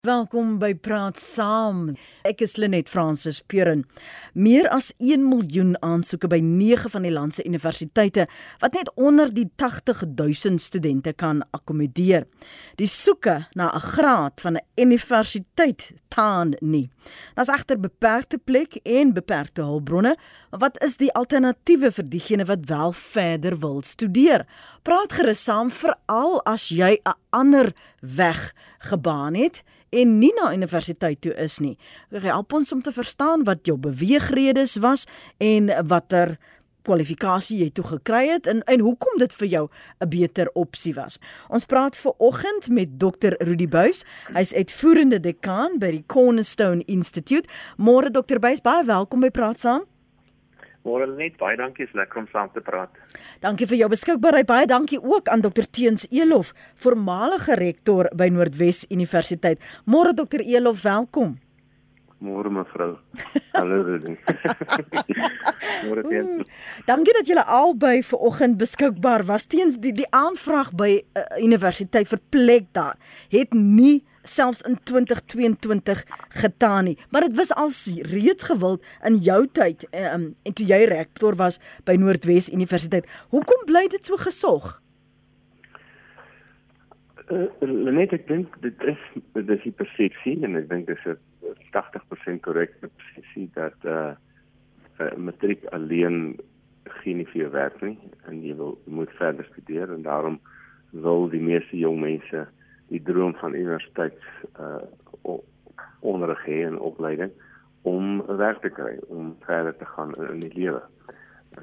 Welkom by Praat Saam. Ek is Lenet Fransis Puren. Meer as 1 miljoen aansoeke by 9 van die land se universiteite wat net onder die 80 000 studente kan akkommodeer. Die soeke na 'n graad van 'n universiteit taan nie. Daar's egter beperkte plek en beperkte hulpbronne. Wat is die alternatiewe vir diegene wat wel verder wil studeer? Praat gerus saam veral as jy 'n ander weg gebaan het en nie na universiteit toe is nie. Help ons om te verstaan wat jou beweegredes was en watter kwalifikasie jy toe gekry het en en hoekom dit vir jou 'n beter opsie was. Ons praat ver oggend met Dr Rudy Buys. Hy's uitvoerende dekaan by die Cornerstone Institute. Môre Dr Buys, baie welkom by Praat Saam. Môre net baie dankie, is lekker om saam te praat. Dankie vir jou beskikbaarheid. Baie dankie ook aan Dr Teens Elof, voormalige rektor by Noordwes Universiteit. Môre Dr Elof, welkom. Môre mevrou. Hallo Rudy. Môre Teens. Dankie dat julle albei ver oggend beskikbaar was. Teens die die aanvraag by uh, universiteit vir plek daar het nie selfs in 2022 getaan nie. Maar dit was al reeds gewild in jou tyd um, en toe jy rektor was by Noordwes Universiteit. Hoekom bly dit so gesog? Uh, net ek dink dit is dit is die persepsie en ek dink dis 'n 80% korrekte persepsie dat eh uh, matriek alleen geen nie vir werk nie en jy wil moet verder studeer en daarom wil die meeste jong mense die droom van universiteits uh onderrig hê en opleiding om werk te kry om verder te gaan in, in die lewe.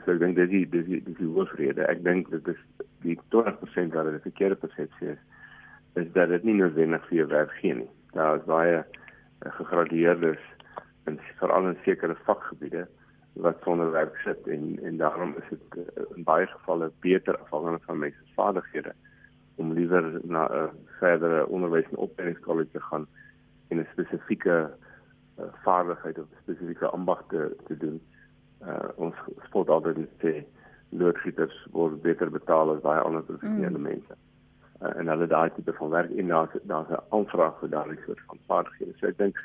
So ek dink dis die dis die dis die hoofrede. Ek dink dit is die 20% wat dit verkeerde persepsie is is dat dit nie noodwendig vir jou werk gee nie. Daar is baie uh, gegradueerdes in veral in sekere vakgebiede wat sonder werk sit en en daarom is dit uh, in baie gevalle beter afhangende van mense se vaardighede om liewer na 'n uh, verdere onderwys en opleidingskollege te gaan en 'n spesifieke uh, vaardigheid of spesifieke ambag te, te doen. Uh, ons sport altyd sê loodgieters word beter betaal as baie ander professionele mm. mense. Uh, en hulle daai tipe van werk en daar's daar's 'n aanvraag vir daardie soort van vaardighede. So ek dink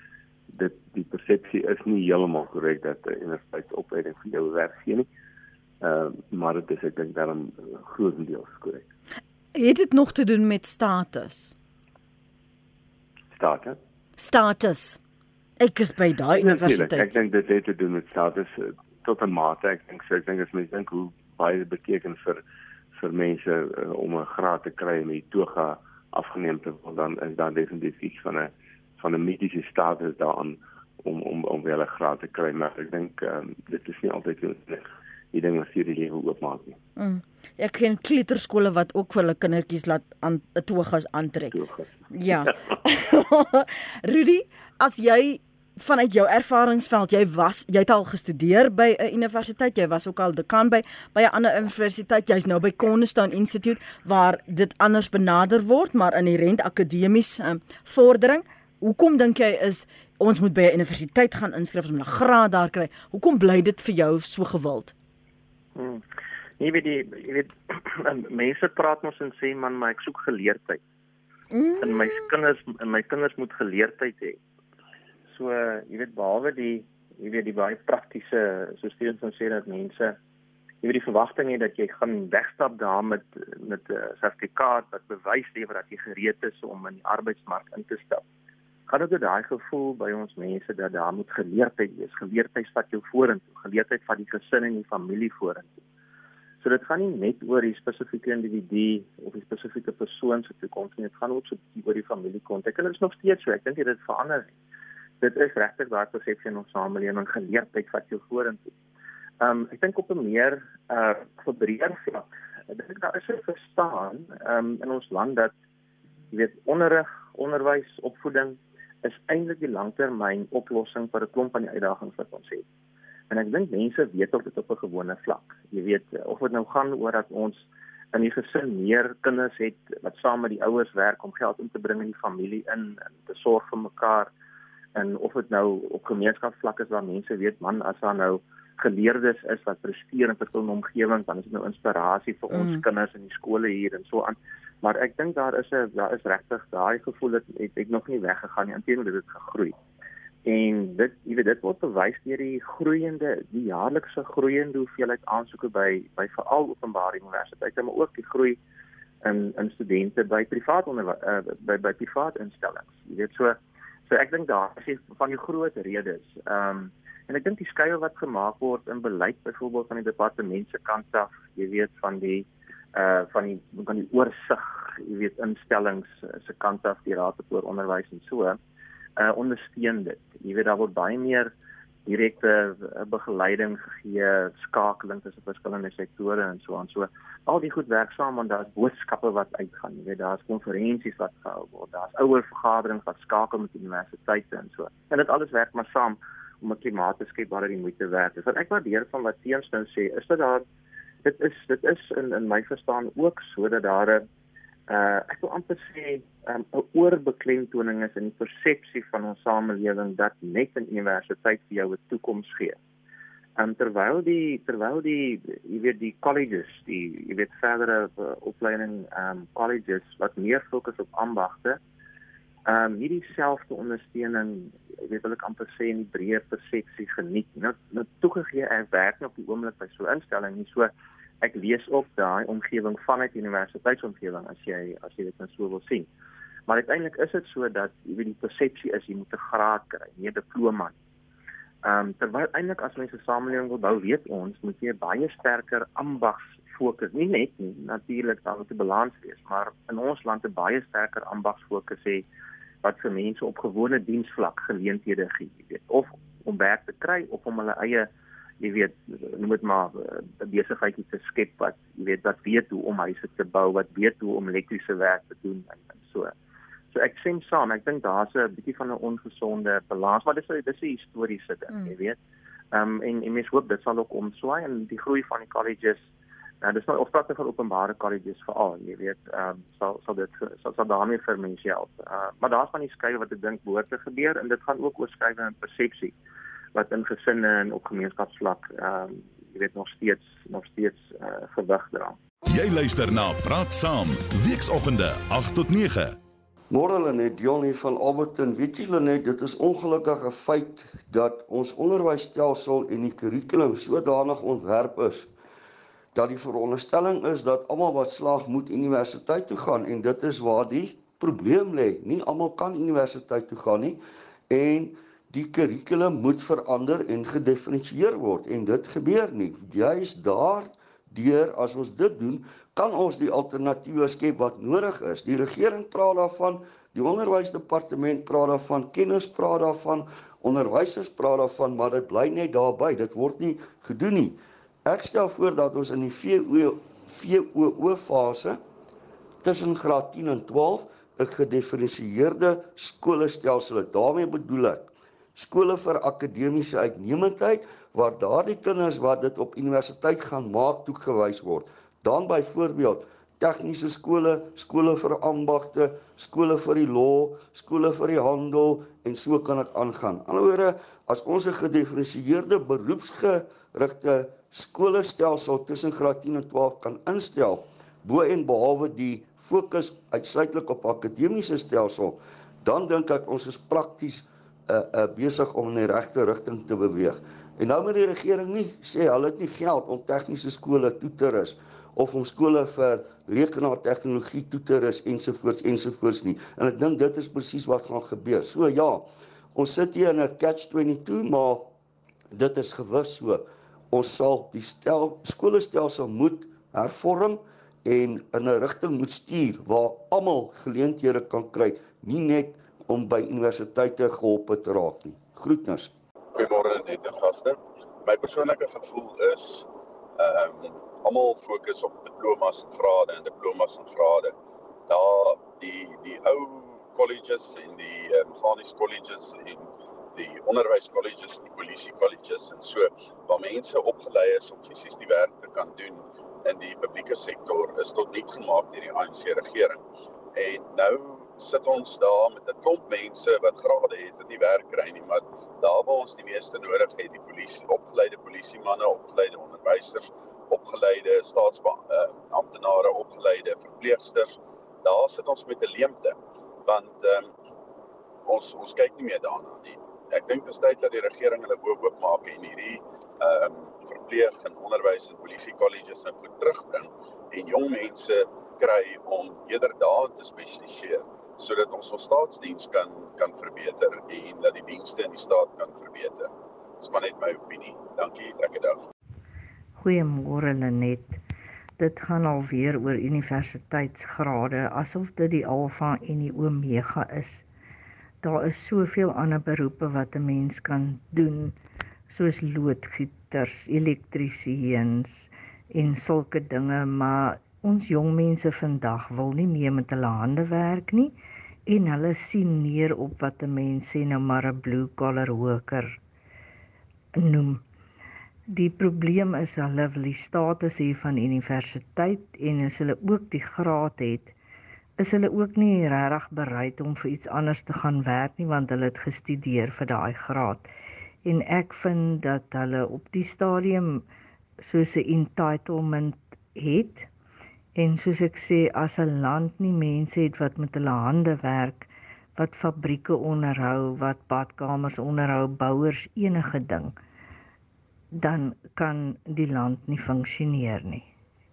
dit die persepsie is nie heeltemal korrek dat 'n universiteitsopleiding vir jou werk gee nie. Ehm uh, maar dit is ek dink daarom grootendeels korrek. Het dit nog te doen met status? Status? Status. Ek is by daai universiteit. Ek dink dit het te doen met status eh, tot 'n mate. Ek dink so ek dink as mens dink hoe baie dit beteken vir vir mense uh, om 'n graad te kry en die toga afgeneem te word, dan is daar definitief iets van 'n van 'n mediese status daaraan om om om wel 'n graad te kry, maar ek dink um, dit is nie altyd nodig die ding wat vir die lewe oopmaak nie. Mm. Ek ken kleuterskole wat ook vir hulle kindertjies laat aan 'n togas aantrek. Togas. Ja. Rudy, as jy vanuit jou ervaringsveld, jy was jy het al gestudeer by 'n universiteit, jy was ook al dekaan by by 'n ander universiteit, jy's nou by Cornerstone Institute waar dit anders benader word, maar in die rent akademies um, vordering. Hoekom dink jy is ons moet by 'n universiteit gaan inskryf om 'n graad daar kry? Hoekom bly dit vir jou so gewild? Hmm. Jy weet die jy weet mense praat mos en sê man maar ek soek geleerdheid. Mm. En my kinders en my kinders moet geleerdheid hê. So jy weet behalwe die jy weet die baie praktiese so studente van sê dat mense jy weet die verwagting het dat jy gaan wegstap daar met met 'n sertifikaat wat bewys lewer dat jy gereed is om in die arbeidsmark in te stap. Gaan dit daai gevoel by ons mense dat daar moet geleerdheid wees. Geleerdheid vat jou vorentoe. Geleerdheid vat die gesin en die familie vorentoe. So dit gaan nie net oor die spesifieke individu of die spesifieke persoon se toekoms nie, dit gaan ook so oor die familiekonteks. En dit is nog steeds so. Ek dink dit verander nie. Dit is regtig waar persepsie in ons samelewing geleerdheid wat jou vorentoe. Ehm um, ek dink op 'n meer uh verbreër vlak. Ek dink daar is 'n verstaan ehm um, in ons land dat jy weet onderrig, onderwys, opvoeding is eintlik die langtermyn oplossing vir 'n klomp van die uitdagings wat ons het. En ek dink mense weet ook dit op 'n gewone vlak. Jy weet of dit nou gaan oor dat ons in die gesin meer kinders het wat saam met die ouers werk om geld in te bring in die familie in en te sorg vir mekaar en of dit nou op gemeenskapsvlak is waar mense weet man as daar nou geleerdes is wat presteer in 'n verskillende omgewing dan is dit nou inspirasie vir ons mm. kinders in die skole hier en so aan Maar ek dink daar is 'n daar is regtig daai gevoel het het, het nog nie weggegaan nie. Inteendeel het dit gegroei. En dit jy weet dit word bewys deur die groeiende die jaarlikse groeiende hoeveelheid aansoeke by by veral openbare universiteite maar ook die groei in in studente by privaat onder uh, by by privaat instellings. Jy weet so so ek dink daar is van die groot redes. Ehm um, en ek dink die skeye wat gemaak word in beleid byvoorbeeld van die departement se kant af, jy weet van die uh van die van die oorsig, jy weet instellings uh, se kant af die raad vir onderwys en so uh ondersteun dit. Jy weet daar word baie meer direkte uh, begeleiding gegee, skakeling tussen verskillende sektore en so aan. So al die goed werk saam want daar's boodskappe wat uitgaan. Jy weet daar's konferensies wat gehou word. Daar's ouer vergaderings wat skakel met universiteite en so. En dit alles werk maar saam om 'n klimaat te skep waar dit moeite werd is. Wat ek waardeer van wat Teens nou sê, is dat daar dit is dit is in in my verstaan ook sodat daar 'n uh ek wil amper sê um, 'n oorbeklemtoning is in die persepsie van ons samelewing dat net 'n universiteit vir jou 'n toekoms gee. Um, terwyl die terwyl die jy weet die colleges, die jy weet verdere uh, opleiding um colleges wat meer fokus op ambagte, um nie dieselfde ondersteuning, jy weet wil ek amper sê in die breër persepsie geniet. Nou nou toegegee ek werk nog op die oomblik by so 'n instelling nie so ek lees op daai omgewing vanuit universiteitsomgewing as jy as jy dit nou so wil sien. Maar uiteindelik is dit so dat jy weet die persepsie is jy moet 'n graad kry, nie 'n diploma nie. Ehm um, terwyl eintlik as mense 'n samelewing wil bou, weet ons moet jy baie sterker ambags fokus, nie net nie, natuurlik daar moet 'n balans wees, maar in ons land 'n baie sterker ambags fokus hê wat vir mense op gewone diensvlak geleenthede gee, jy weet, of om werk te kry of om hulle eie jy weet noem dit maar eh, 'n besigheidjie te skep wat jy weet wat weet hoe om huise te bou, wat weet hoe om elektriese werk te doen en, en so. So ek sê saam, ek dink daar's 'n bietjie van 'n ongesonde balans, maar dis dis 'n historiese ding, mm. jy weet. Ehm um, en en mens hoop dit sal ook omswaai en die groei van die colleges Nou dis nou of praat van openbare colleges veral, jy weet, ehm um, sal sal dit sal, sal daarmee vir mense help. Uh, maar daar's van die skeye wat ek dink behoort te gebeur en dit gaan ook oor skeye en persepsie wat in gesinne en op gemeenskapsvlak ehm um, jy weet nog steeds nog steeds uh, gewig dra. Jy luister na Praat Saam, weekoggende 8 tot 9. Môre hulle net Johnny van Alberton, weet julle net dit is ongelukkige feit dat ons onderwysstelsel en die kurrikulum sodanig ontwerp is dat die veronderstelling is dat almal wat slaag moet universiteit toe gaan en dit is waar die probleem lê. Nie almal kan universiteit toe gaan nie en die kurrikulum moet verander en gedefinieer word en dit gebeur nie. Juist daar deur as ons dit doen, kan ons die alternatiewe skep wat nodig is. Die regering praat daarvan, die onderwysdepartement praat daarvan, kennis praat daarvan, onderwysers praat daarvan, maar dit bly net daarby. Dit word nie gedoen nie. Ek stel voor dat ons in die VO VOO fase tussen graad 10 en 12 'n gedefinieerde skoolstelsel het. daarmee bedoel ek skole vir akademiese uitnemendheid waar daardie kinders wat dit op universiteit gaan maak toegewys word. Dan byvoorbeeld tegniese skole, skole vir ambagte, skole vir die law, skole vir die handel en so kan ek aangaan. Anderswoorde, as ons 'n gedifferensieerde beroepsgerigte skoolstelsel tussen graad 10 en 12 kan instel, bo en behalwe die fokus uitsluitlik op akademiese stelsel, dan dink ek ons is prakties uh, uh besig om in die regte rigting te beweeg. En nou moet die regering nie sê hulle het nie geld om tegniese skole toe te rus of om skole vir rekenaartegnologie toe te rus ensovoorts ensovoorts nie. En ek dink dit is presies wat gaan gebeur. So ja, ons sit hier in 'n catch 22, maar dit is gewis so. Ons sal die stel skoolstelsel moet hervorm en in 'n rigting moet stuur waar almal geleenthede kan kry, nie net om by universiteite geholpe te raak nie. Groetnis. Goeiemôre net en gaste. My persoonlike gevoel is ehm um, almal fokus op diplomas en grade en diplomas en grade. Daar die die ou colleges en die ehm um, Fanies colleges en die onderwyskolleges, die polisie colleges en so waar mense opgelei is om fisies die werk te kan doen in die publieke sektor is tot nik gemaak deur die ANC regering. En nou sit ons daar met 'n klomp mense wat grade het wat nie werk kry nie, maar daar waar ons die meeste nodig het, die polisie, opgeleide polisiemanne, opgeleide onderwysers, opgeleide staatsamptenare, uh, opgeleide verpleegsters, daar sit ons met 'n leemte want um, ons ons kyk nie meer daarna nie. Ek dink dit is tyd dat die regering hulle oop oop maak en hierdie ehm um, verpleeg en onderwys en polisie colleges in voet terugbring en jong mense kry om eerder daarin te spesialiseer sodat ons ons staatsdiens kan kan verbeter en dat die dienste in die staat kan verbeter. Dis maar net my opinie. Dankie, lekker dag. Goeiemôre Lenet. Dit gaan alweer oor universiteitsgrade asof dit die alfa en die omega is. Daar is soveel ander beroepe wat 'n mens kan doen soos loodgieters, elektriesiens en sulke dinge, maar ons jong mense vandag wil nie meer met hulle hande werk nie en hulle sien neer op wat 'n mens sê nou maar 'n blue collar worker noem. Die probleem is hulle wil die status hê van universiteit en as hulle ook die graad het, is hulle ook nie regtig bereid om vir iets anders te gaan werk nie want hulle het gestudeer vir daai graad. En ek vind dat hulle op die stadium soos 'n entitlement het En soos ek sê, as 'n land nie mense het wat met hulle hande werk, wat fabrieke onderhou, wat badkamers onderhou, bouers enige ding, dan kan die land nie funksioneer nie.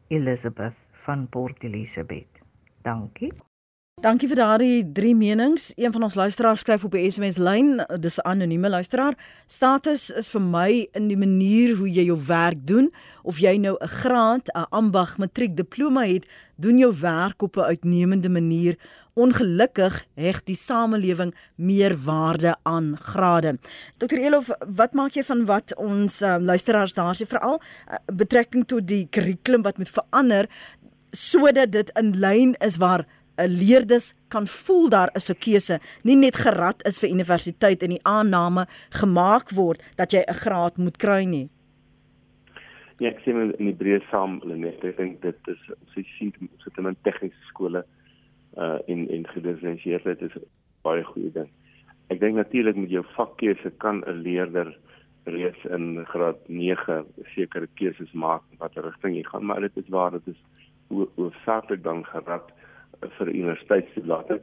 Elizabeth van Port Elizabeth. Dankie. Dankie vir daardie drie menings. Een van ons luisteraars skryf op die SMS lyn, dis 'n anonieme luisteraar. Status is vir my in die manier hoe jy jou werk doen, of jy nou 'n graad, 'n ambag, matriek, diploma het, doen jou werk op 'n uitnemende manier. Ongelukkig heg die samelewing meer waarde aan grade. Dr Elof, wat maak jy van wat ons uh, luisteraars daar sê veral uh, betrekking tot die kurrikulum wat moet verander sodat dit in lyn is waar 'n leerdes kan voel daar is 'n keuse, nie net gerad is vir universiteit en die aanname gemaak word dat jy 'n graad moet kry nie. Ja, ek sien in die breë saam, net ek dink dit is ons sien ons het in tegniese skole uh in in gedifferensieerd is baie goeie ding. Ek dink natuurlik met jou vakkeuse kan 'n leerder reeds in graad 9 sekere keuses maak watter rigting jy gaan, maar dit is waar dit is hoofsaaklik dan gerad vir universiteitstoelating.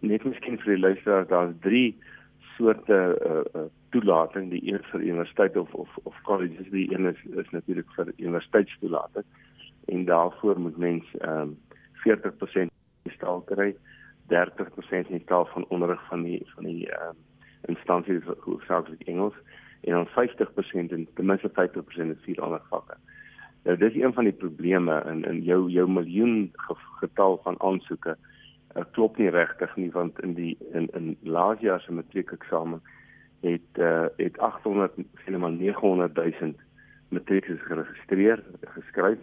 Net miskien vir die luisteraars, daar's drie soorte uh, uh, toelating, die een vir universiteit of of of colleges, die een is is natuurlik vir universiteitstoelating. En daarvoor moet mens ehm um, 40% gestel kry, 30% in taal van onderrig van die van die ehm um, instansies hoofsaaklik Engels en dan 50% en ten minste 50% in vier ander vakke. Nou dis een van die probleme in in jou jou miljoen getal van aansoeke uh, klop nie regtig nie want in die in in laasjaar se matriekeksamen het uh, het 800 sien maar 900 000 matriekers geregistreer geskryf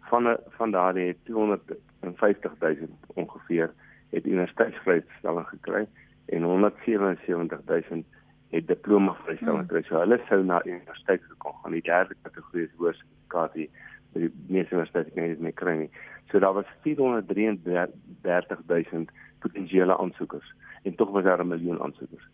van van daardie het 250 000 ongeveer het universiteitsvrystelling gekry en 177 000 het diploma vrystelling gekry. So hulle sou na universiteit gekom gaan. Die derde kategorie is hoërskool sertifikaat by die meeste universiteite kan jy dit mee kry nie. So daar was 433000 potensiële aansoekers en tog was daar 'n miljoen aansoekers.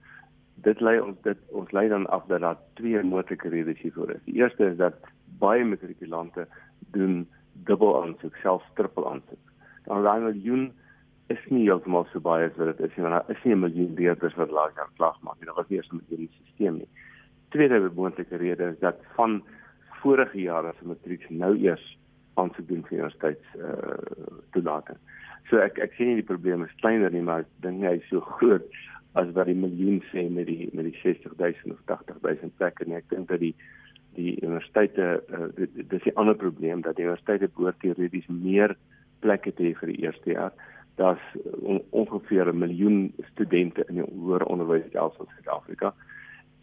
Dit lei ons dit ons lei dan af dat daar twee moontlike redes hiervoor is. Die eerste is dat baie matrikulante doen dubbel aansoek, selfs triple aansoek. Dan daai miljoen is nie heeltemal so baie as wat dit is nie, want daar is nie 'n miljoen leerders wat laas jaar klas maak nie. Daar was nie eers 'n miljoen stelsel nie. Tweede moontlike rede is dat van vorige jare se matriek nou eers aansoek doen vir universiteits uh toelating. So ek ek sien nie die probleem is kleiner nie, maar ek dink hy is so groot as wat die miljoen sê met die met die 60000 of 80000 plekke en ek dink dat die die universiteite uh, dit is 'n ander probleem dat die universiteite behoort teoreties meer plekke te hê vir die eerste jaar. Daar's on, ongeveer 'n miljoen studente in die hoër onderwys in Suid-Afrika.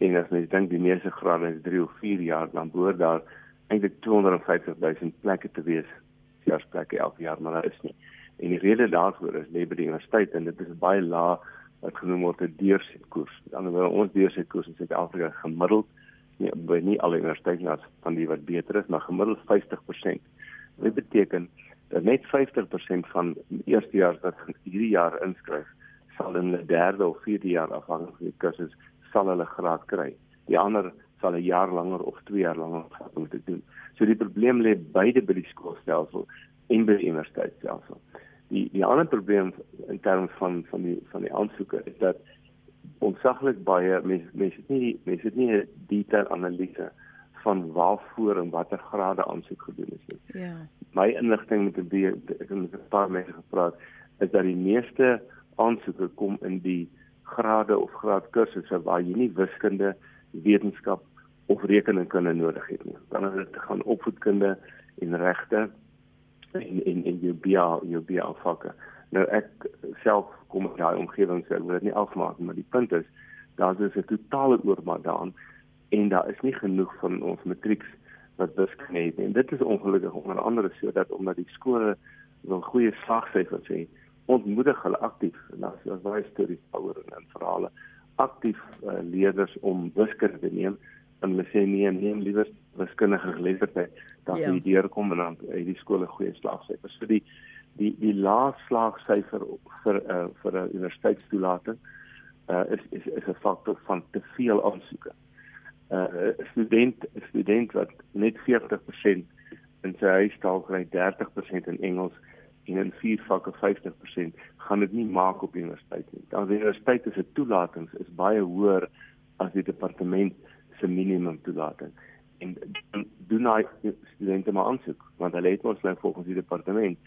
En as mens dink die meeste grade is 3 of 4 jaar, dan behoort daar eintlik 250 000 plekke te wees, selfs plekke elke jaar, maar daar is nie. En die rede daarvoor is lê by die universiteit en dit is baie laag wat genoem word 'n deursetkoers. Anderswoorde ons deursetkoers in Suid-Afrika gemiddeld nie by nie alle universiteite nas van die wat beter is, maar gemiddeld 50%. Dit beteken dat net 50% van eerstejaars wat hierdie jaar inskryf, sal in 'n derde of vierde jaar afhangende kursus sal hulle graad kry. Die ander sal 'n jaar langer of 2 jaar langer om te doen. So die probleem lê beide by die skoolstelsel en by die universiteitsstelsel. Die die ander probleem in terme van van die van die aansoeke is dat onsaglik baie mense mense het nie mense het nie 'n detail analise van waarvoor en watter grade aansoek gedoen is nie. Ja. My inligting met 'n ek het met 'n paar mense gepraat is dat die meeste aansoeke kom in die grade of graadkursusse waar jy nie wiskunde, wetenskap of rekenkunde nodig het nie. Dan is dit gaan opvoedkunde en regte en en en jou BA, jou BA vakke. Nou ek self kom uit daai omgewing, so ek wil dit nie afmaak maar die punt is daar is 'n totale oormaat daaraan en daar is nie genoeg van ons matrieks wat wiskunde het nie. En dit is ongelukkig onder andere sodat omdat die skole wil goeie slagsyfers hê, ontmoedig hulle aktief en as as baie stories oor en verhale aktief uh, leerders om wiskunde te neem en hulle sê nee, neem liewer wiskundige geletterdheid dat ja. jy deurkom en dan uit die skole goeie slagsyfers. So die die die laagslaagsyfer vir uh, vir 'n universiteitstoelating uh, is is is 'n faktor van te veel aansoeke. 'n uh, student 'n student wat net 40% in sy huistaal kry, 30% in Engels en in vier vakke 50% gaan dit nie maak op universiteit nie. Dan universiteit se toelatings is baie hoër as die departement se minimum toelating. En doen hy studente maar aansoek want hulle het ons nou volgens die departement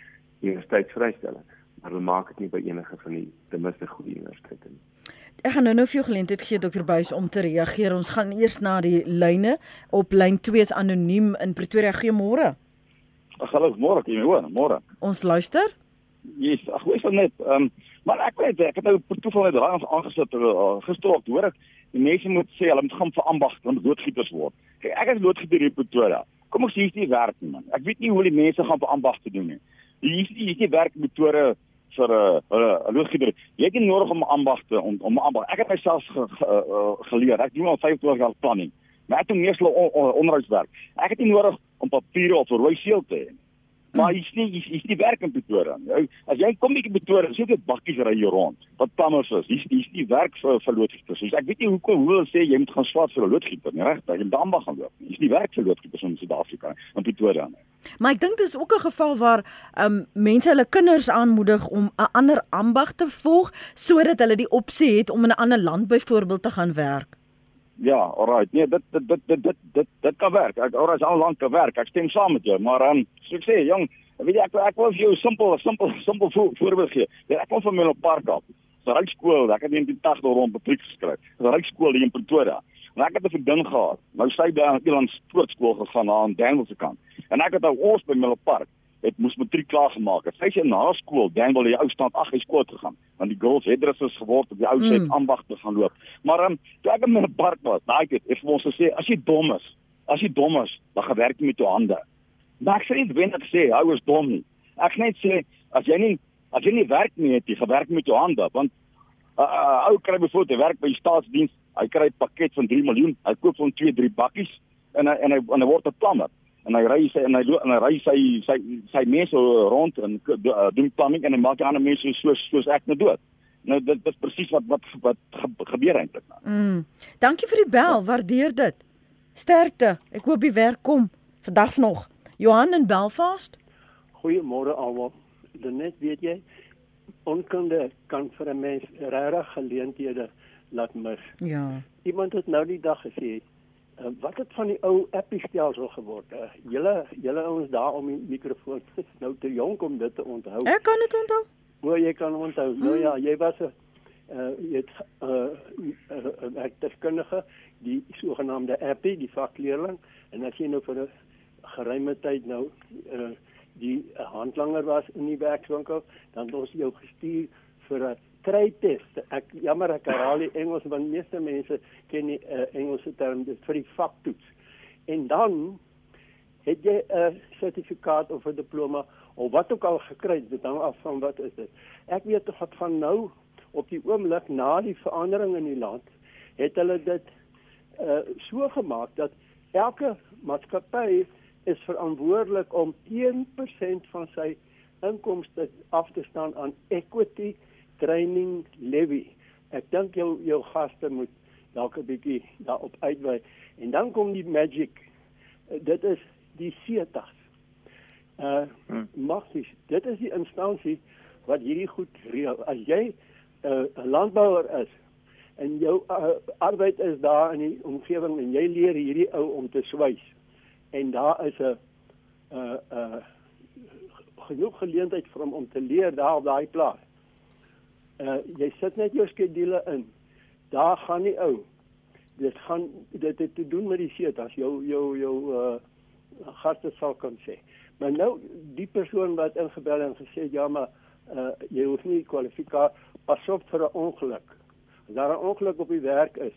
universiteitsvrystelling, maar hulle maak dit nie by enige van die ten minste goeie universiteite nie. Ek gaan nou nou vir jou geleentheid gee Dr. Buys om te reageer. Ons gaan eers na die lyne op lyn 2 is anoniem in Pretoria. Goeiemôre. Ag hallo, môre, jy hoor, môre. Ons luister. Yes, ag is dit net? Ehm, um, maar ek weet ek het nou per toeval net daai aangesit uh, gister op hoor ek die mense moet sê hulle moet gaan vir ambag, moet loodgieters word. Kijk, ek is loodgieter in Pretoria. Kom ons sê hier is nie werk nie man. Ek weet nie hoe die mense gaan vir ambag te doen nie. Hier is hier is nie werkmetode vir 'n uh, uh, loodgieter. Jy het nodig om ambagte om om ambag. Ek het myself ge, ge, uh, geleer. Ek doen al 25 jaar planning. Maar ek doen meestal on, on, onderhoudswerk. Ek het nie nodig om papiere of 'n rooi seël te hê. Maar hier's nie hier's hier nie werk in Pretoria nie. As jy kom bietjie Pretoria, sien jy bakkies ry hier rond. Wat tammers is. Hier's hier's nie werk vir vir loodgieters. So ek weet nie hoekom hoe hulle sê jy moet gaan swaat vir 'n loodgieter nie, reg? Dat jy dan mag gaan loop. Hier's nie werk vir loodgieters in Suid-Afrika in Pretoria nie. Maar ek dink dis ook 'n geval waar um, mense hulle kinders aanmoedig om 'n ander ambag te volg sodat hulle die opsie het om in 'n ander land byvoorbeeld te gaan werk. Ja, alright. Nee, dit dit dit dit dit dit, dit kan werk. Ek alright, al lank kan werk. Ek stem saam met jou, maar dan um, so ek sê, jong, weet jy ek ek wil vir jou simpel, simpel, simpel vo voorbeeld gee. Ja, ek kom van Menlo Park af. Dis 'n ryskool. Ek het in die 80 rond matriek geskryf. Dis 'n ryskool hier in Pretoria. En ek het 'n vriendin gehad. Nou sy by 'n Eland Sportskool gegaan aan Danville se kant. En ek het nou ons by Menlo Park het moes matriek klaar gemaak het. Sy sê na skool, dan wil jy ou stand ag hy skool toe gaan. Want die girls het dressers geword op die ou se mm. ambag te gaan loop. Maar ehm um, toe ek in 'n park was, daai het ek vir ons gesê as jy dom is, as jy dom is, dan gaan werk jy met jou hande. Maar ek sê nie wen ek sê hou is dom nie. Ek net sê as jy nie as jy nie werk nie, het jy gewerk met jou hande want 'n uh, uh, ou kry byvoorbeeld werk by die staatsdiens, hy kry 'n pakket van 3 miljoen, hy koop van 2, 3 bakkies en hy, en hy en hy word 'n plammer en hy ry sy en hy en hy ry sy sy sy mense rond en uh, doen planning en hy maak ander mense soos soos ek nou dood. Nou dit dit is presies wat wat wat gebeur eintlik nou. Mm. Dankie vir die bel, waardeer dit. Sterkte. Ek hoop die werk kom vandag nog. Johan in Belfast. Goeiemôre almal. Dan net weet jy onkunde kan vir 'n mens regtig geleenthede laat mis. Ja. Iemand het nou die dag gesê Uh, wat het van die ou appie stelsel geword? Uh, julle julle ouens daar om die mikrofoon sit nou te jonk om dit te onthou. Ek kan dit onthou. O, jy kan onthou. Hmm. Nou ja, jy was 'n uh jy het 'n uh, werktuigkundige, die sogenaamde appie, die vakleerling en as jy nou vir 'n geruime tyd nou uh die handlanger was in die werkswinkel, dan het ons jou gestuur vir 'n krytest. Ek jammer ek herhaal die Engels want meeste mense ken die uh, Engelse term dit vir die vaktoets. En dan het jy 'n sertifikaat of 'n diploma of wat ook al gekry, dit hang af van wat is dit. Ek weet tog wat van nou op die oomblik na die verandering in die land het hulle dit uh so gemaak dat elke maatskappy is verantwoordelik om 1% van sy inkomste af te staan aan equity training levy. Ek dink jou jou gaste moet dalk 'n bietjie daarop uitwy. En dan kom die magic. Uh, dit is die CETAs. Uh hmm. magies. Dit is die instansie wat hierdie goed reël. As jy 'n uh, landbouer is en jou uh, arbeid is daar in die omgewing en jy leer hierdie ou om te swys en daar is 'n uh, uh, genoeg geleentheid vir hom om te leer daar op daai plaas. Uh jy sit net jou skedule in. Daar gaan die ou. Dit gaan dit het te doen met die seet as jou jou jou uh gaste sal kan sê. Maar nou die persoon wat ingebel en gesê ja maar uh jy hoef nie kwalifikasie pas op vir 'n ongeluk. As daar 'n ongeluk op die werk is,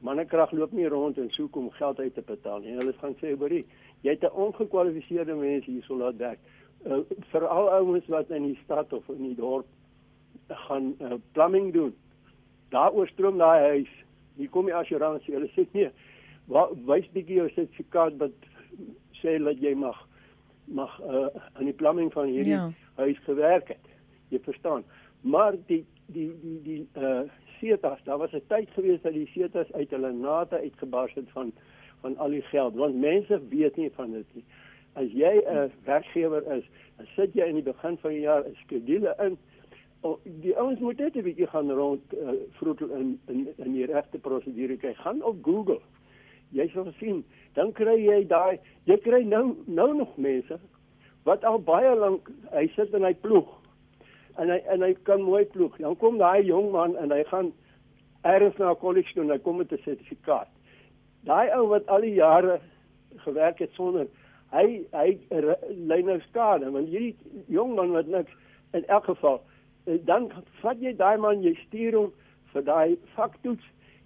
mannekrag loop nie rond en soek om geld uit te betaal nie. Hulle gaan sê, "Boerie, jy het 'n ongekwalifiseerde mens hier sou laat werk." Uh, Veral ouens wat in die stad of in die dorp gaan uh, plumbing doen. Daar oorstroom daai huis. Hier kom die assuransie. Hulle sê nee. Wys bietjie jou sertifikaat wat sê dat jy mag mag uh, aan die plumbing van hierdie ja. huis gewerk het. Jy verstaan. Maar die die die die uh setas, daar was 'n tyd gewees dat die setas uit hulle nate uitgebars het van van al die geld, want mense weet nie van dit nie. As jy 'n werkgewer is, dan sit jy in die begin van die jaar 'n skedule in. O, die ouens moet net 'n bietjie gaan rond uh, vroeg in in in die regte prosedure kyk. Gaan op Google. Jy sal sien, dan kry jy daai jy kry nou nou nog mense wat al baie lank hy sit in hy ploeg en hy en hy kan mooi ploeg. Dan kom daai jong man en hy gaan ergens na college toe en hy kom met 'n sertifikaat. Daai ou wat al die jare gewerk het sonder hy hy lei nou skade want hierdie jong man wat niks in elk geval eh, dan vat jy daai man jy stuur hom vir daai vaktoets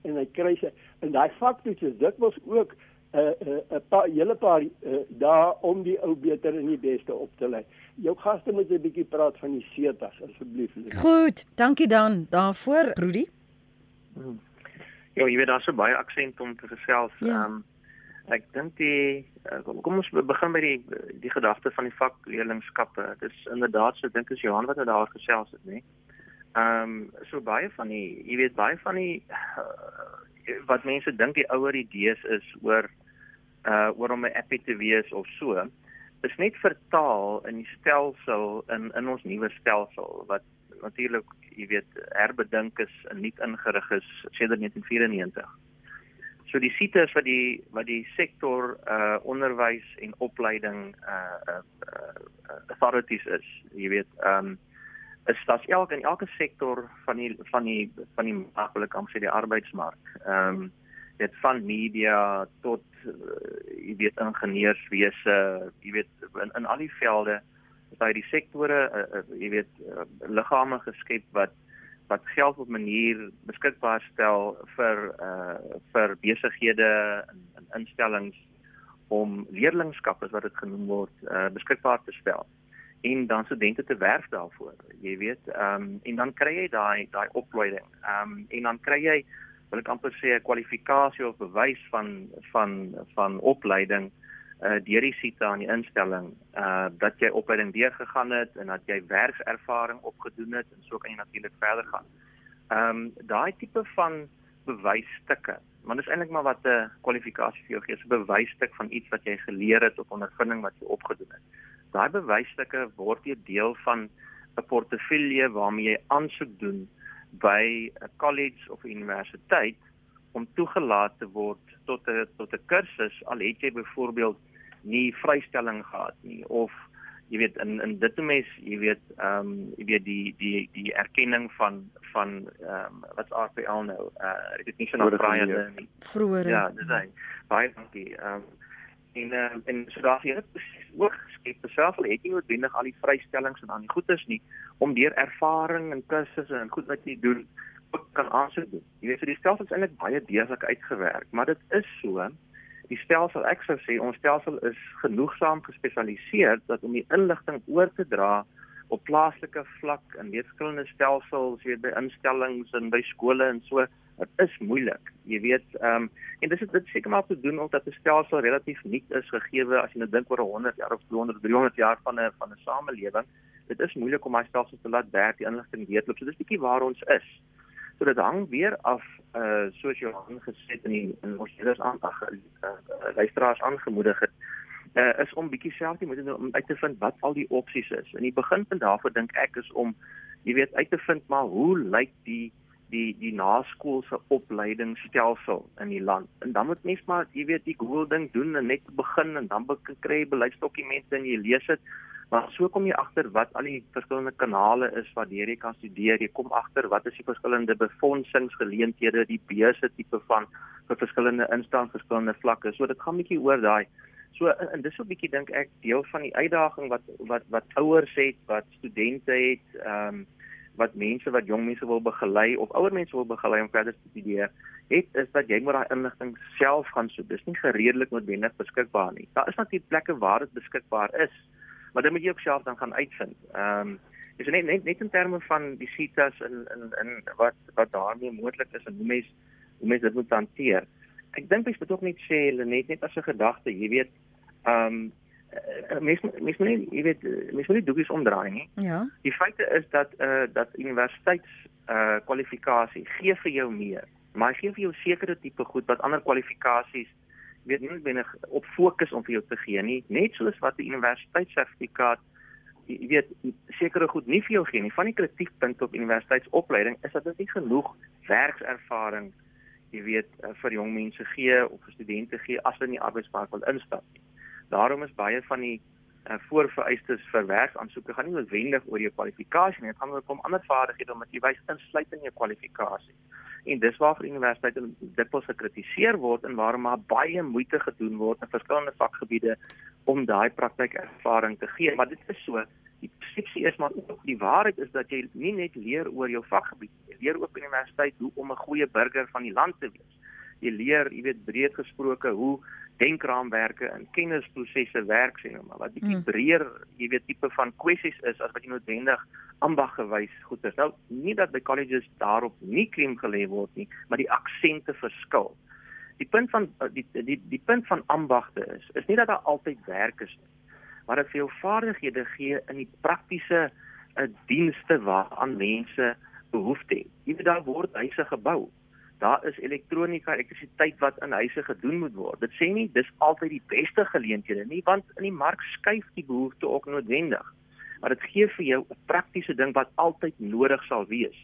en hy kry sy en daai vaktoets is dit was ook 'n uh, 'n uh, 'n paar hele paar uh, dae om die ou beter en die beste op te lei. Jou gaste moet 'n bietjie praat van die setas asseblief. Goed, dankie dan daarvoor, Rudy. Hmm. Ja, jy weet daar's so baie aksent om te gesels. Ja. Ehm ja. um, ek dink die uh, kom ons begin by die die gedagte van die vakleerlingskappe. Dit is inderdaad so dink as Johan wat nou daar gesels het, nê. Ehm um, so baie van die jy weet baie van die uh, wat mense dink die ouer idees is oor uh oor om 'n appie te wees of so is net vertaal in die stelsel in in ons nuwe stelsel wat natuurlik jy weet herbedink is en nie ingerig is sedert 1994. So die sites wat die wat die sektor uh onderwys en opleiding uh uh, uh authorities is, jy weet, um is dat elke in elke sektor van die van die van die maatskaplike amper die arbeidsmark. Um dit van media tot uh, jy weet ingenieurswese, jy weet in, in al die velde is daar die sektore, uh, uh, jy weet uh, liggame geskep wat wat geld op manier beskikbaar stel vir uh vir besighede en, en instellings om leerlingskappe wat dit genoem word uh beskikbaar te stel en dan studente te werf daarvoor. Jy weet, ehm um, en dan kry jy daai daai opleiding. Ehm um, en dan kry jy wil ek amper sê 'n kwalifikasie of bewys van van van opleiding uh deur die sita aan die instelling uh dat jy opleiding deurgegaan het en dat jy werkservaring opgedoen het en so kan jy natuurlik verder gaan. Ehm um, daai tipe van bewysstukke, want dit is eintlik maar wat 'n kwalifikasie vir jou gee, 'n bewysstuk van iets wat jy geleer het of ondervinding wat jy opgedoen het. Daai bewysstukke word deel van 'n portefeulje waarmee jy aansoek doen by 'n college of universiteit om toegelaat te word tot 'n tot 'n kursus al het jy byvoorbeeld nie vrystelling gehad nie of jy weet in in dit mes jy weet ehm um, jy weet die die die erkenning van van ehm um, wat's RPL nou uh nie so nou vrye nie vroeër ja dis hy. Baie dankie. Ehm um, en uh, en so daar jy het ook geskep self al het jy noodwendig al die vrystellings en dan die goeders nie om deur ervaring en kursusse en goed wat jy doen ook kan aansoek doen. Jy weet so die stelsel is eintlik baie deeglik uitgewerk, maar dit is so die stelsel ek sou sê ons stelsel is genoegsaam gespesialiseer dat om die inligting oor te dra op plaaslike vlak in verskillende stelsels, jy weet by instellings en by skole en so dit is moeilik. Jy weet, ehm um, en dis dit seker maar te doen omdat 'n stelsel relatief nuut is gegee as jy nou dink oor 100 jaar of 200, 300 jaar van 'n van 'n samelewing. Dit is moeilik om daai stelsel te laat werk, die inligting weetloop. So dis bietjie waar ons is. So dit hang weer af uh soos Johan gesê het in die, in ons leerders aandag uh, uh, luisteraars aangemoedig het uh, is om bietjie self te moet doen om uit te vind wat al die opsies is. In die beginpunt daarvoor dink ek is om jy weet uit te vind maar hoe lyk die die die naskoolse opleidingsstelsel in die land. En dan moet mens maar jy weet die Google ding doen en net begin en dan kry jy beleidsdokumente en jy lees dit. Maar so kom jy agter wat al die verskillende kanale is wat jy kan studeer. Jy kom agter wat is die verskillende befondsingsgeleenthede, die beurse tipe van vir verskillende instansies, verskillende vlakke. So dit gaan bietjie oor daai So en, en dis so 'n bietjie dink ek deel van die uitdaging wat wat wat ouers het, wat studente het, ehm um, wat mense wat jong mense wil begelei of ouer mense wil begelei om verder te studeer, het is dat jy moet daai inligting self gaan soek. Dis nie gereedelik noodwendig beskikbaar nie. Daar is natuurlik plekke waar dit beskikbaar is, maar dit moet jy ook self dan gaan uitvind. Ehm um, dis net net net in terme van die sitas en in in wat wat daarmee moontlik is en hoe mense hoe mense dit moet hanteer ek dink mens moet ook net sê hulle net net as 'n gedagte, jy weet, ehm um, mens mens moet nie, jy weet, mens moet nie doekies omdraai nie. Ja. Die feite is dat eh uh, dat universiteits eh uh, kwalifikasie gee vir jou meer, maar gee vir jou sekere tipe goed wat ander kwalifikasies weet nie binne op fokus om vir jou te gee nie, net soos wat 'n universiteitssertifikaat jy weet sekere goed nie vir jou gee nie. Van die kritiekpunte op universiteitsopleiding is dat dit nie genoeg werkservaring jy weet uh, vir jong mense gee of vir studente gee as hulle in die arbeidsmark wil instap. Daarom is baie van die uh, voorvereistes vir werksaansoeke gaan nie noodwendig oor jou kwalifikasie nie, dit gaan oor om ander vaardighede om dit wys insluit in jou kwalifikasie. En dis waarvoor universiteite dikwels gekritiseer word en waarom maar baie moeite gedoen word in verskillende vakgebiede om daai praktykervaring te gee, maar dit is so die persepsie is maar ook die waarheid is dat jy nie net leer oor jou vakgebied jy leer ook by universiteit hoe om 'n goeie burger van die land te wees. Jy leer jy weet breed gesproke hoe denkraamwerke en kennisprosesse werk sê nou maar wat bietjie hmm. breër jy weet tipe van kwessies is as wat jy noodwendig ambaggewys goed is nou nie dat by colleges daarop nie klem gelê word nie maar die aksente verskil die punt van die die die punt van ambagte is is nie dat daar altyd werk is nie maar vir jou vaardighede gee in die praktiese uh, dienste waaraan mense behoefte het. Jy weet daar word huise gebou. Daar is elektronika, elektrisiteit wat in huise gedoen moet word. Dit sê nie dis altyd die beste geleenthede nie, want in die mark skuif die behoefte ook noodwendig. Maar dit gee vir jou 'n praktiese ding wat altyd nodig sal wees.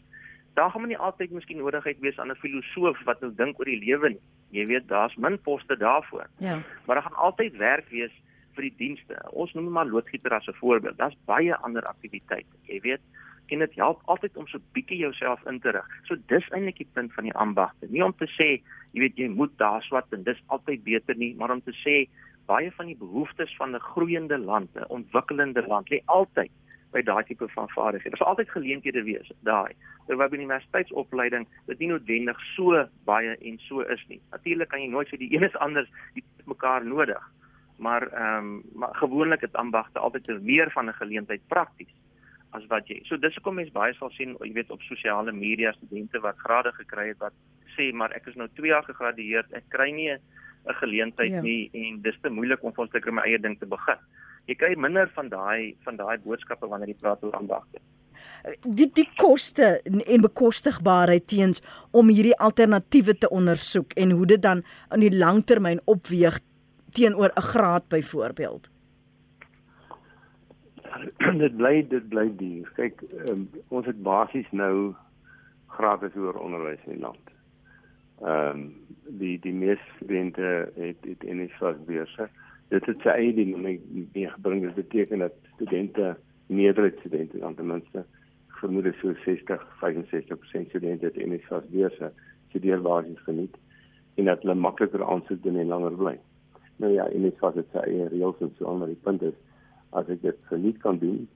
Daar gaan nie altyd miskien nodigheid wees aan 'n filosoof wat nou dink oor die lewe nie. Jy weet, daar's min poste daarvoor. Ja. Maar daar gaan altyd werk wees vir die dienste. Ons noem maar loodgieter as 'n voorbeeld. Daar's baie ander aktiwiteite. Jy weet, en dit help altyd om so bietjie jouself in te rig. So dis eintlik die punt van die ambagte. Nie om te sê, jy weet, jy moet daar swat en dis altyd beter nie, maar om te sê baie van die behoeftes van 'n groeiende land, 'n ontwikkelende land, lê altyd by daai tipe van vaardighede. Daar sal altyd geleenthede wees daai. Terwyl by universiteitsopleiding dit nie noodwendig so baie en so is nie. Natuurlik kan jy nooit sê die een is anders, die het mekaar nodig maar ehm um, maar gewoonlik het ambagte altyd meer van 'n geleentheid prakties as wat jy. So dis hoekom mense baie sal sien, jy weet op sosiale media studente wat grade gekry het wat sê maar ek is nou 2 jaar gegradueer, ek kry nie 'n geleentheid ja. nie en dis te moeilik om vir my eie ding te begin. Jy kry minder van daai van daai boodskappe wanneer jy praat oor ambagte die die koste en bekostigbaarheid teens om hierdie alternatiewe te ondersoek en hoe dit dan in die langtermyn opweeg teenoor 'n graad byvoorbeeld? dit bly dit bly duur. Kyk, um, ons het basies nou gratis hoër onderwys in die land. Ehm um, die die meeste studente het dit in die soortbeurse. Dit het sy eie ding gebring. Dit beteken dat studente meerderheid studente dan ten minste vermoed so 60 65% studente het in die soortbeurse studeer basies geniet en dat hulle makliker aansoek doen en langer bly. Nou ja, en dit was dit sy eie reëls en so maar die punt is as ek dit verniet kan doen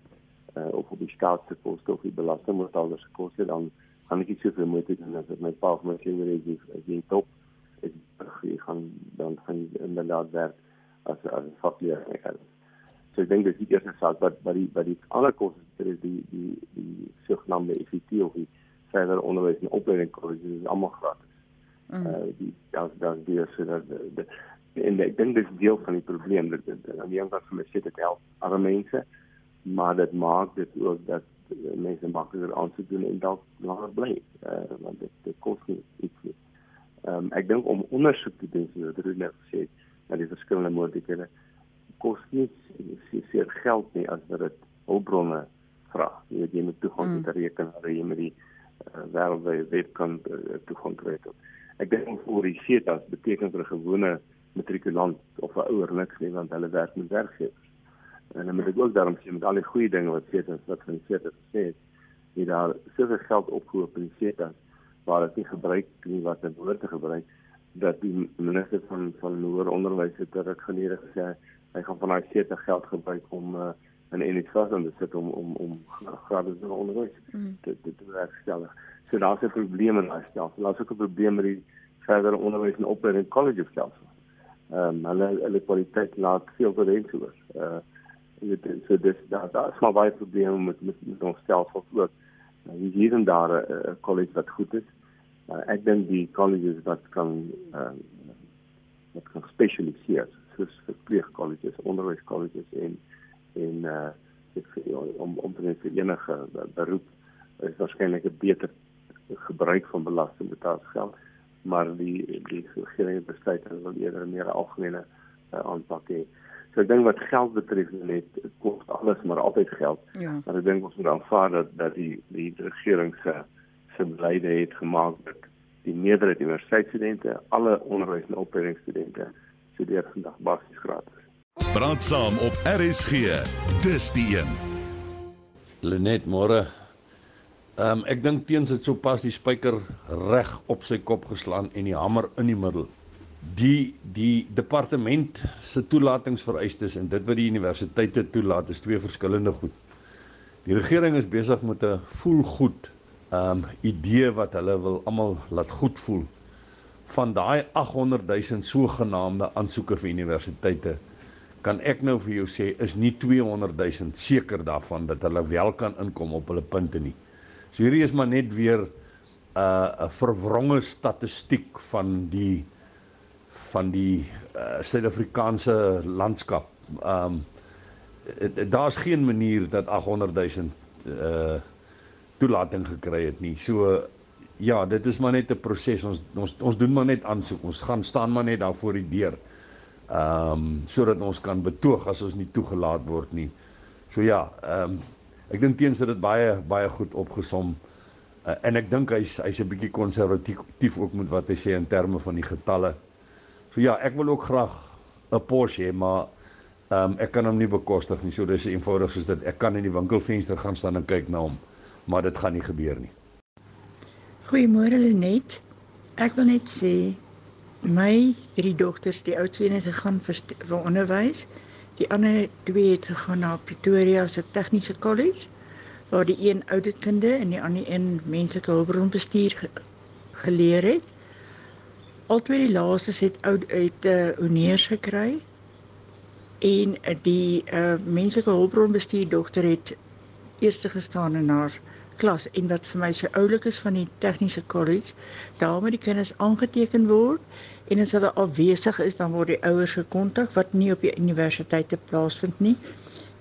uh, of op die staatse koste of die belasting moet alders koste dan gaan ek iets soveel moeite doen as my pa of my kinders is die, die top ek, gaan dan gaan inderdaad werk as as 'n vakleer ek het so ek dink dit is die eerste saak wat wat die wat die ander koste is die die die sogenaamde FET of die verder onderwys en opleiding kolleges is almal gratis. Mm. Uh die dan dan die so dat die en ek dink dit is deel van die probleem dat aan die ander kant van my sê dit help arme mense maar dit maak dit ook dat mense makliker aansoek doen en dalk langer bly uh, want dit, dit kos nie iets nie. Um, ek dink om ondersoek te doen soos wat Ruud net gesê het na die verskillende moontlikhede kos nie seer geld nie as wat dit hulpbronne vra. Jy weet jy moet toegang mm. tot rekenaar, jy moet die uh, wêreldwye web kan uh, toegang kry. Ek dink vir die CETAs beteken vir 'n gewone matrikulant of 'n ouer niks nie want hulle werk met werkgewers. En dan moet ek ook daarom sê met al die goeie dinge wat CETAs wat van CETAs sê, jy daar soveel geld opgehoop in CETAs waar dit nie gebruik nie wat dit behoort te gebruik dat die minister van van hoër onderwys het dit gelede gesê hy gaan van daai CETA geld gebruik om uh, en en dit was dan dit om om om gratis onderwys mm. te te te herstel. So daar's 'n probleem in daai stelsel. Daar's ook 'n probleem met die verdere onderwys en opleiding college stelsel. Ehm um, hulle hulle kwaliteit laat veel te wens oor. Uh dit so dis daar daar's maar baie probleme met met met ons stelsel ook. Uh, hier en daar 'n uh, college wat goed is. Uh, ek dink die colleges wat kan ehm uh, wat kan spesialiseer soos verpleeg colleges, onderwys colleges en en uh ek om om te vir enige beroep is waarskynlik 'n beter gebruik van belastingbetaalgeld maar die die regering besluit hulle wil eerder meer algemene uh, aanpak hê. So ek dink wat geld betref net kos alles maar altyd geld. Ja. Maar ek dink ons moet aanvaar dat dat die die regering se se beleid het gemaak dat die meerderheid universiteitsstudente, alle onderwys en opleidingsstudente studeer vandag basies gratis. Praat saam op RSG. Dis die een. Lenet môre. Ehm um, ek dink teens het sopas die spyker reg op sy kop geslaan en die hamer in die middel. Die die departement se toelatingsvereistes en dit wat die universiteite toelaat is twee verskillende goed. Die regering is besig met 'n voel goed ehm um, idee wat hulle wil almal laat goed voel van daai 800 000 sogenaamde aansoeke vir universiteite kan ek nou vir jou sê is nie 200 000 seker daarvan dat hulle wel kan inkom op hulle punte nie. So hierdie is maar net weer 'n uh, 'n verwronge statistiek van die van die uh, Suid-Afrikaanse landskap. Um daar's geen manier dat 800 000 uh toelating gekry het nie. So ja, dit is maar net 'n proses. Ons ons ons doen maar net aansoek. Ons gaan staan maar net daar voor die deur ehm um, sodat ons kan betoog as ons nie toegelaat word nie. So ja, ehm um, ek dink teens dit baie baie goed opgesom uh, en ek dink hy's hy's 'n bietjie konservatief ook met wat hy sê in terme van die getalle. So ja, ek wil ook graag 'n Porsche hê, maar ehm um, ek kan hom nie bekostig nie. So dis eenvoudig soos dit. Ek kan in die winkelfenster gaan staan en kyk na hom, maar dit gaan nie gebeur nie. Goeiemôre Lenet. Ek wil net sê my drie dogters, die oudste een het gegaan vir, vir onderwys. Die ander twee het gegaan na Pretoria se tegniese kollege waar die een ouditkunde en die ander een menslike hulpbronbestuur ge, geleer het. Albei die laastes het oud uit 'n uh, eh, honeurs gekry. En die uh, menslike hulpbronbestuur dogter het eerste gestaan in haar klas en wat vir my so oulik is van die tegniese kollege, daar moet die kinders aangeteken word en as hulle afwesig is, dan word die ouers gekontak wat nie op die universiteite plaasvind nie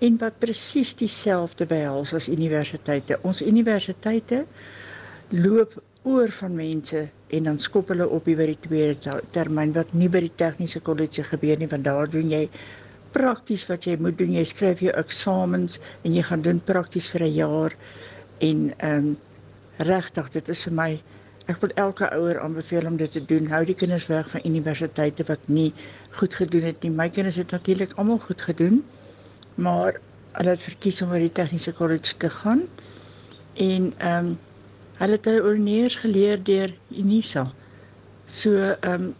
en wat presies dieselfde behels as universiteite. Ons universiteite loop oor van mense en dan skop hulle op by die tweede termyn wat nie by die tegniese kollege gebeur nie want daar doen jy prakties wat jy moet doen jy skryf jou eksamens en jy gaan doen prakties vir 'n jaar en ehm um, regtig dit is vir my ek wil elke ouer aanbeveel om dit te doen. Hou die kinders weg van universiteite wat nie goed gedoen het nie. My kinders het natuurlik almal goed gedoen maar hulle het verkies om by die tegniese kollege te gaan. En ehm um, hulle het hulle oorneers geleer deur Unisa. So ehm um,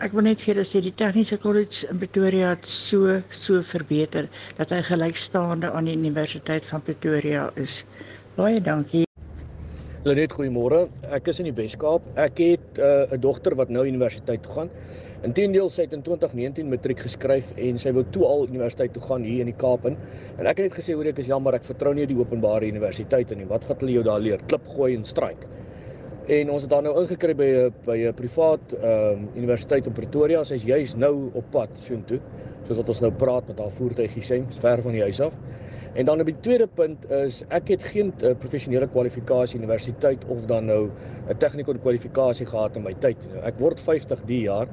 ek wil net vir julle sê die tegniese kollege in Pretoria het so so verbeter dat hy gelykstaande aan die universiteit van Pretoria is Baie dankie. Lenet, goeiemôre. Ek is in die Wes-Kaap. Ek het uh, 'n uh, dogter wat nou universiteit toe gaan. Inteendeel sy het in 2019 matriek geskryf en sy wou toe al universiteit toe gaan hier in die Kaap in. En ek het net gesê hoor ek is jammer, ek vertrou nie die openbare universiteite nie. Wat gaan hulle jou daar leer? Klip gooi en stryk. En ons het daar nou ingekry by 'n by 'n privaat ehm um, universiteit in Pretoria. Sy's juis nou op pad soontoe. Soos wat ons nou praat met haar voertuigie sê, ver van die huis af. En dan op die tweede punt is ek het geen uh, professionele kwalifikasie universiteit of dan nou 'n tegniese kwalifikasie gehad in my tyd. Ek word 50 die jaar.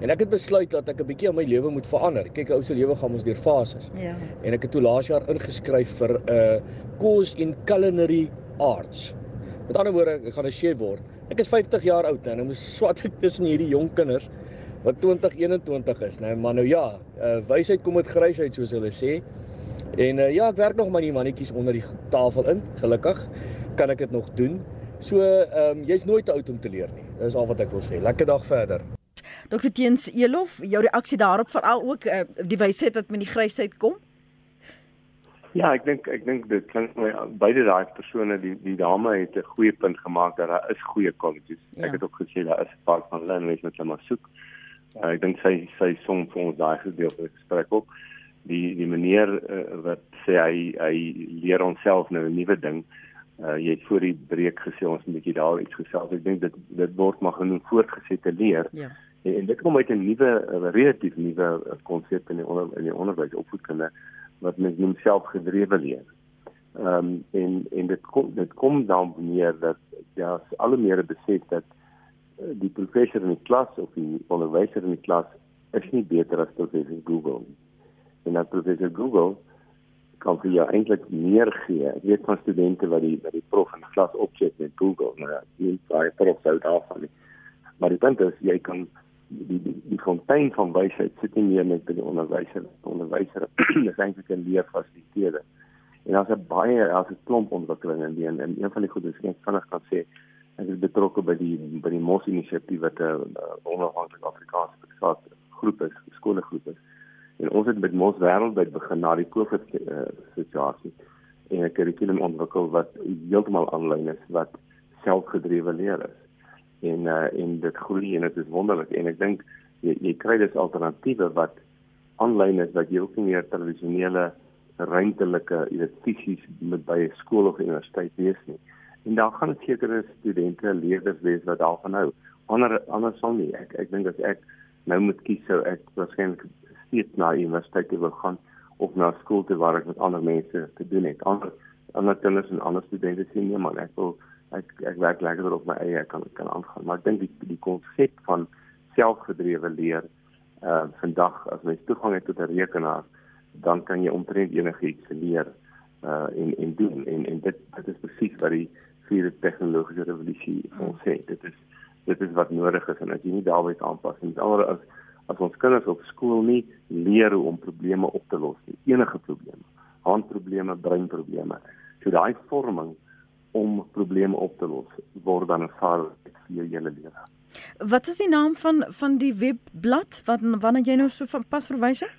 En ek het besluit dat ek 'n bietjie aan my lewe moet verander. Kyk, ou se lewe gaan ons deur fases. Ja. En ek het toe laas jaar ingeskryf vir 'n uh, course in culinary arts. Met ander woorde, ek gaan 'n chef word. Ek is 50 jaar oud nou, nou moet swat ek tussen hierdie jong kinders wat 2021 is, nou maar nou ja, uh, wysheid kom met grysheid soos hulle sê. En uh, ja, ek werk nog met die mannetjies onder die tafel in. Gelukkig kan ek dit nog doen. So, ehm um, jy's nooit te oud om te leer nie. Dis al wat ek wil sê. Lekker dag verder. Dr Teens Elof, jou reaksie daarop veral ook uh, die wysheid wat met die grysheid kom? Ja, ek dink ek dink dit klink my beide daai persone die die dame het 'n goeie punt gemaak dat daar is goeie colleges. Ja. Ek het ook gesê daar is 'n paar van hulle en mens moet hulle maar soek. Uh, ek dink sy sy som vir ons daai gedeelte gesprek ook. Die die meneer uh, wat sê hy hy leer onsself nou 'n nuwe ding. Uh, jy het voor die breek gesê ons moet 'n bietjie daar iets gesels. Ek dink dit dit word maar genoem voortgesette leer. Ja. En, en dit kom uit 'n nuwe relatief nuwe konsep in die onder, in die onderwys opvoedkunde wat mens noem selfgedrewe leer. Ehm um, en en dit kom dit kom dan neer dat ja, al meer besef dat uh, die professor in die klas of die onderwyser in die klas is nie beter as professor Google nie. En dat professor Google kan vir jou eintlik meer gee. Ek weet van studente wat die wat die prof in die klas opset met Google, maar ja, nie baie prof sou daarvan nie. Maar die punt is jy kan die die die fontein van wysheid sit nie meer met die onderwyser onderwyser is eintlik 'n leerfasiliteerder en daar's 'n baie daar's 'n klomp ontwikkelinge in die en, en een van die goedes wat ek vinnig kan sê ek is betrokke by die by die MOS inisiatief wat 'n onafhanklike Afrikaanse privaat groep is skoolgroep is. En ons het met MOS wêreldwyd begin na die COVID uh, situasie en 'n kurrikulum ontwikkel wat heeltemal aanlyn is wat selfgedrewe leer is en uh, en dit groei en dit is wonderlik. En ek dink jy, jy kry dus alternatiewe wat aanlyn is wat jy ook nie meer tradisionele ruimtelike fisies met by 'n skool of universiteit wees nie. En daar gaan sekere studente leerders wees wat daarvan hou. Ander anders sal nie. Ek ek dink as ek nou moet kies sou ek waarskynlik steeds na universiteit wil gaan of na skool toe waar ek met ander mense te doen het. Ander ander kinders en ander studente sien nie maar ek wil ek ek werk lekker op my eie kan kan aangaan. Maar ek dink die die konsep van selfgedrewe leer uh vandag as jy toegang het tot 'n rekenaar dan kan jy omtrent enigiets leer uh en en doen. En en dit dit is presies wat die vierde tegnologiese revolusie ons sê. Dit is dit is wat nodig is. En as jy nie daarby aanpas nie dan as as ons kinders op skool nie leer hoe om probleme op te los nie enige probleme handprobleme breinprobleme so daai vorming om probleme op te los word dan 'n vaardigheid vir jou hele lewe. Wat is die naam van van die webblad wat wanneer jy nou so van pas verwys het?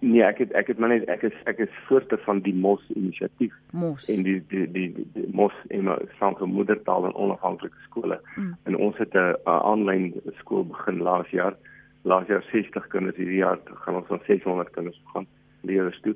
Nee, ek het ek het maar net ek is ek is voorste van die MOS inisiatief. MOS. En die die die, die, die MOS en staan vir moedertaal en onafhanklike skole. Mm. En ons het 'n aanlyn skool begin laas jaar. Laas jaar 60 kinders hierdie jaar gaan ons van 600 kinders begin leerders toe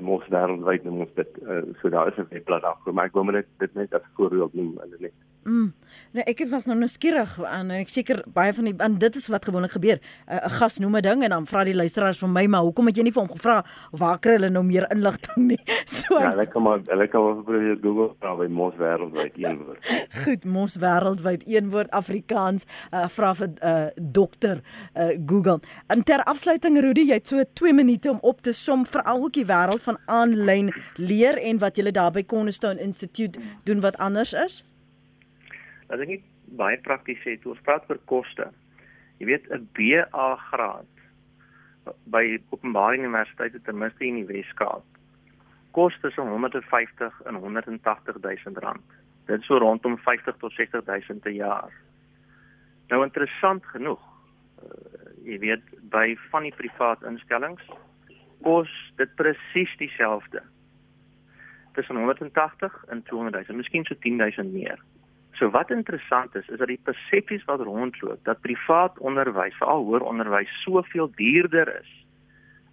mos wêreldwyd noem ons dit uh, so daar is 'n webblad af maar ek wou net dit net as voorbeeld noem hulle net Mm. Nee, ek was nou nuuskierig aan en ek seker baie van die aan dit is wat gewoonlik gebeur. 'n uh, Gas noem 'n ding en dan vra die luisteraars van my, maar hoekom het jy nie vir hom gevra waar kry hulle nou meer inligting nie? So Ja, hulle kan maar hulle kan maar probeer Google vra by Mos wêreldwyd een woord. Goed, Mos wêreldwyd een woord Afrikaans. Uh, vra vir uh, dokter uh, Google. En ter afsluiting Rudy, jy het so 2 minute om op te som vir al ook die wêreld van aanlyn leer en wat jy daar by Cornerstone Institute doen wat anders is. As ek net baie prakties toe ons praat oor koste. Jy weet 'n BA graad by openbare universiteite ten minste in die Weskaap kos tussen 150 en 180 000 rand. Dit is so rondom 50 tot 60 000 per jaar. Nou interessant genoeg, uh, jy weet by van die privaat instellings kos dit presies dieselfde. Tussen 180 en 200 000, miskien so 10 000 meer. So wat interessant is, is dat die persepsies wat rondloop dat privaat onderwys, veral hoër onderwys, soveel duurder is,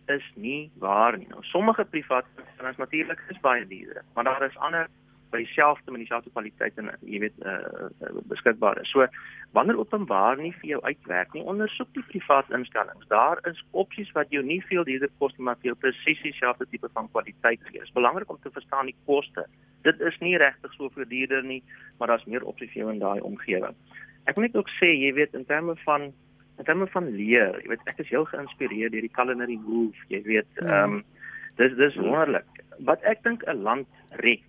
is nie waar nie. Nou sommige privaat instellings natuurlik is baie duurder, maar daar is ander by dieselfde met dieselfde kwaliteit en jy weet uh, beskikbaar is. So wanneer openbaar nie vir jou uitwerk nie, ondersoek die privaat instellings. Daar is opsies wat jou nie veel duurder kos nie, maar vir jou presies dieselfde tipe van kwaliteit gee. Dit is belangrik om te verstaan die koste. Dit is nie regtig soveel duurder nie, maar daar's meer opsies vir jou in daai omgewing. Ek wil net ook sê, jy weet in terme van in terme van leer, jy weet ek is heel geïnspireer deur die culinary move, jy weet, Ja. ehm um, dis dis wonderlik. Wat ek dink 'n land red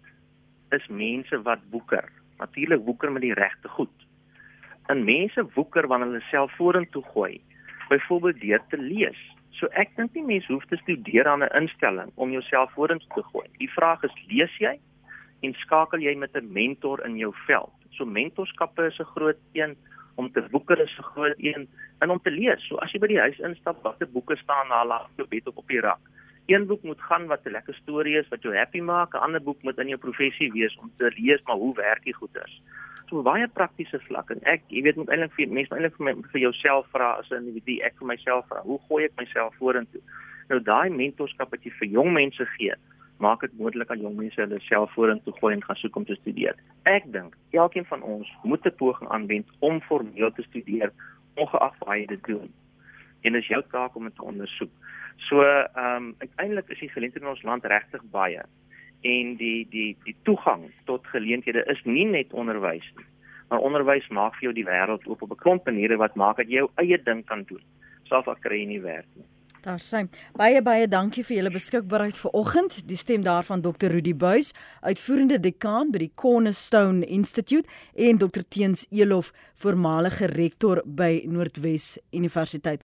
is mense wat woeker. Natuurlik woeker met die regte goed. En mense woeker wanneer hulle self vorentoe gooi. Byvoorbeeld deur te lees. So ek dink nie mense hoef te studeer aan 'n instelling om jouself vorentoe te gooi. Die vraag is lees jy en skakel jy met 'n mentor in jou veld. So mentorskappe is 'n groot een, om te woeker is 'n groot een en om te lees. So as jy by die huis instap, watter boeke staan daar langs jou bed of op die rak? Een boek moet gaan wat 'n lekker storie is wat jou happy maak, 'n ander boek moet in jou professie wees om te lees maar hoe werk die goeders. So baie praktiese vlak en ek, jy weet, moet eintlik vir mense eintlik vir, vir jouself vra as 'n individu, ek vir myself vra, hoe gooi ek myself vorentoe? Nou daai mentorskap wat jy vir jong mense gee, maak dit moontlik aan jong mense hulle self vorentoe gooi en gaan soek om te studeer. Ek dink elkeen van ons moet 'n poging aanwend om formeel te studeer, ongeag waar jy dit doen. En dit is jou taak om dit te ondersoek. So, ehm um, uiteindelik is die geleenthede in ons land regtig baie en die die die toegang tot geleenthede is nie net onderwys nie. Maar onderwys maak vir jou die wêreld oop op 'n klomp maniere wat maak dat jy jou eie ding kan doen. Selfs al kry jy nie werk nie. Daar sê baie baie dankie vir julle beskikbaarheid vir oggend. Die stem daarvan Dr. Rudy Buys, uitvoerende dekaan by die Cornerstone Institute en Dr. Teens Elof, voormalige rektor by Noordwes Universiteit.